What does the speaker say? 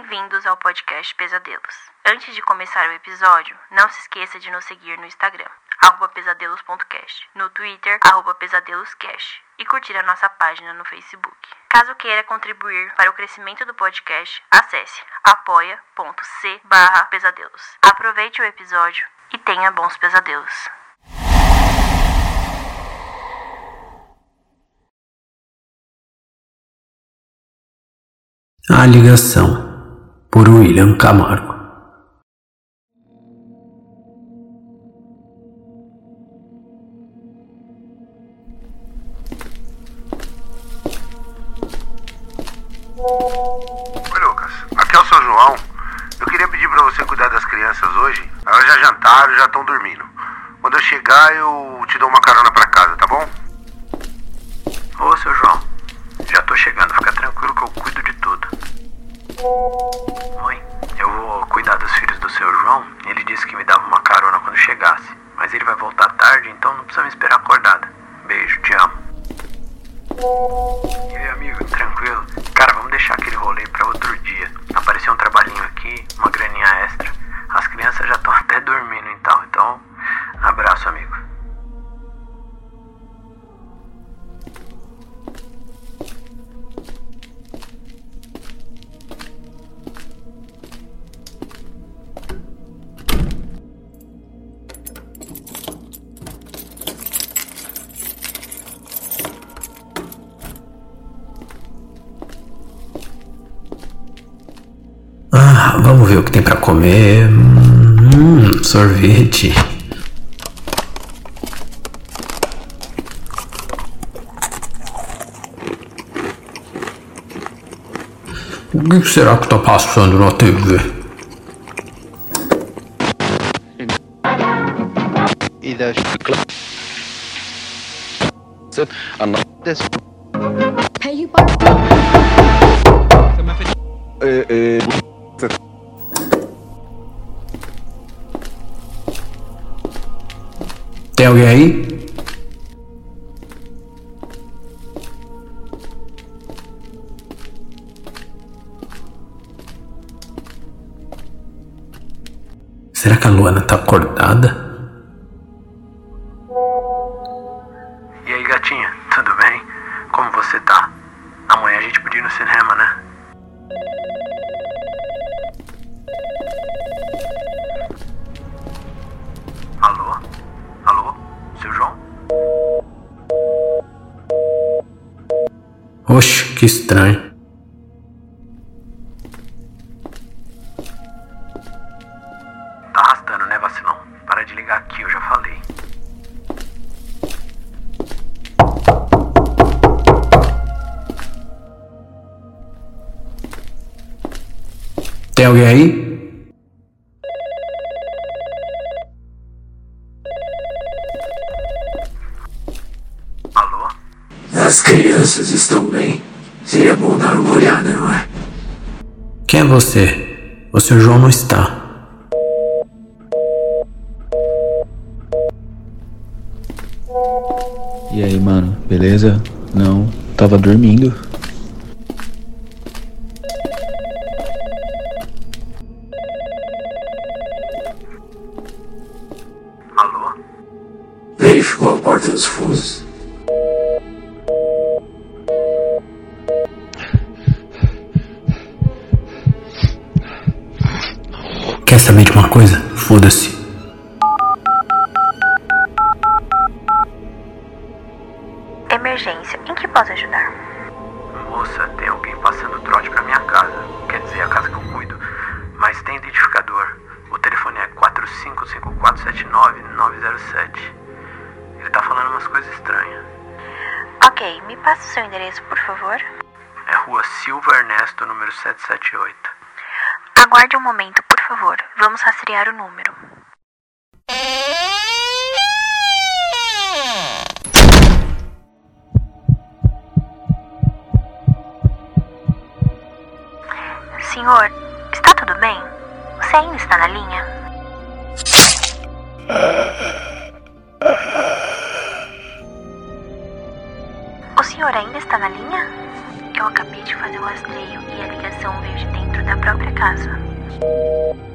Bem-vindos ao podcast Pesadelos. Antes de começar o episódio, não se esqueça de nos seguir no Instagram, pesadelos.cast, no Twitter, pesadeloscast e curtir a nossa página no Facebook. Caso queira contribuir para o crescimento do podcast, acesse apoia.c pesadelos. Aproveite o episódio e tenha bons pesadelos. A ligação por William Camargo. Oi, Lucas. Aqui é o seu João. Eu queria pedir pra você cuidar das crianças hoje. Elas já jantaram, já estão dormindo. Quando eu chegar, eu te dou uma carona pra casa, tá bom? Ô, seu João. Já tô chegando, precisa me esperar acordada. Ah, vamos ver o que tem para comer. Hum, hum, sorvete. O que será que tá passando na TV? E das Hey, you Será que a Luana tá acordada? E aí, gatinha, tudo bem? Como você tá? Amanhã a gente podia ir no cinema, né? Oxe, que estranho. Tá arrastando, né, vacilão? Para de ligar aqui, eu já falei. Tem alguém aí? Alô? Crianças estão bem. Seria bom dar uma olhada, não é? Quem é você? O seu João não está. E aí, mano, beleza? Não, tava dormindo. Alô? Verificou a porta dos fundos. Quer saber de uma coisa? Foda-se. Emergência, em que posso ajudar? Moça, tem alguém passando trote pra minha casa. Quer dizer, a casa que eu cuido. Mas tem identificador. O telefone é 455479-907. Ele tá falando umas coisas estranhas. Ok, me passa o seu endereço, por favor. É rua Silva Ernesto, número 778. Aguarde um momento, por favor. Vamos rastrear o número. Senhor, está tudo bem? Você ainda está na linha? O senhor ainda está na linha? Eu acabei de fazer o rastreio e a ligação veio de dentro da própria casa. Música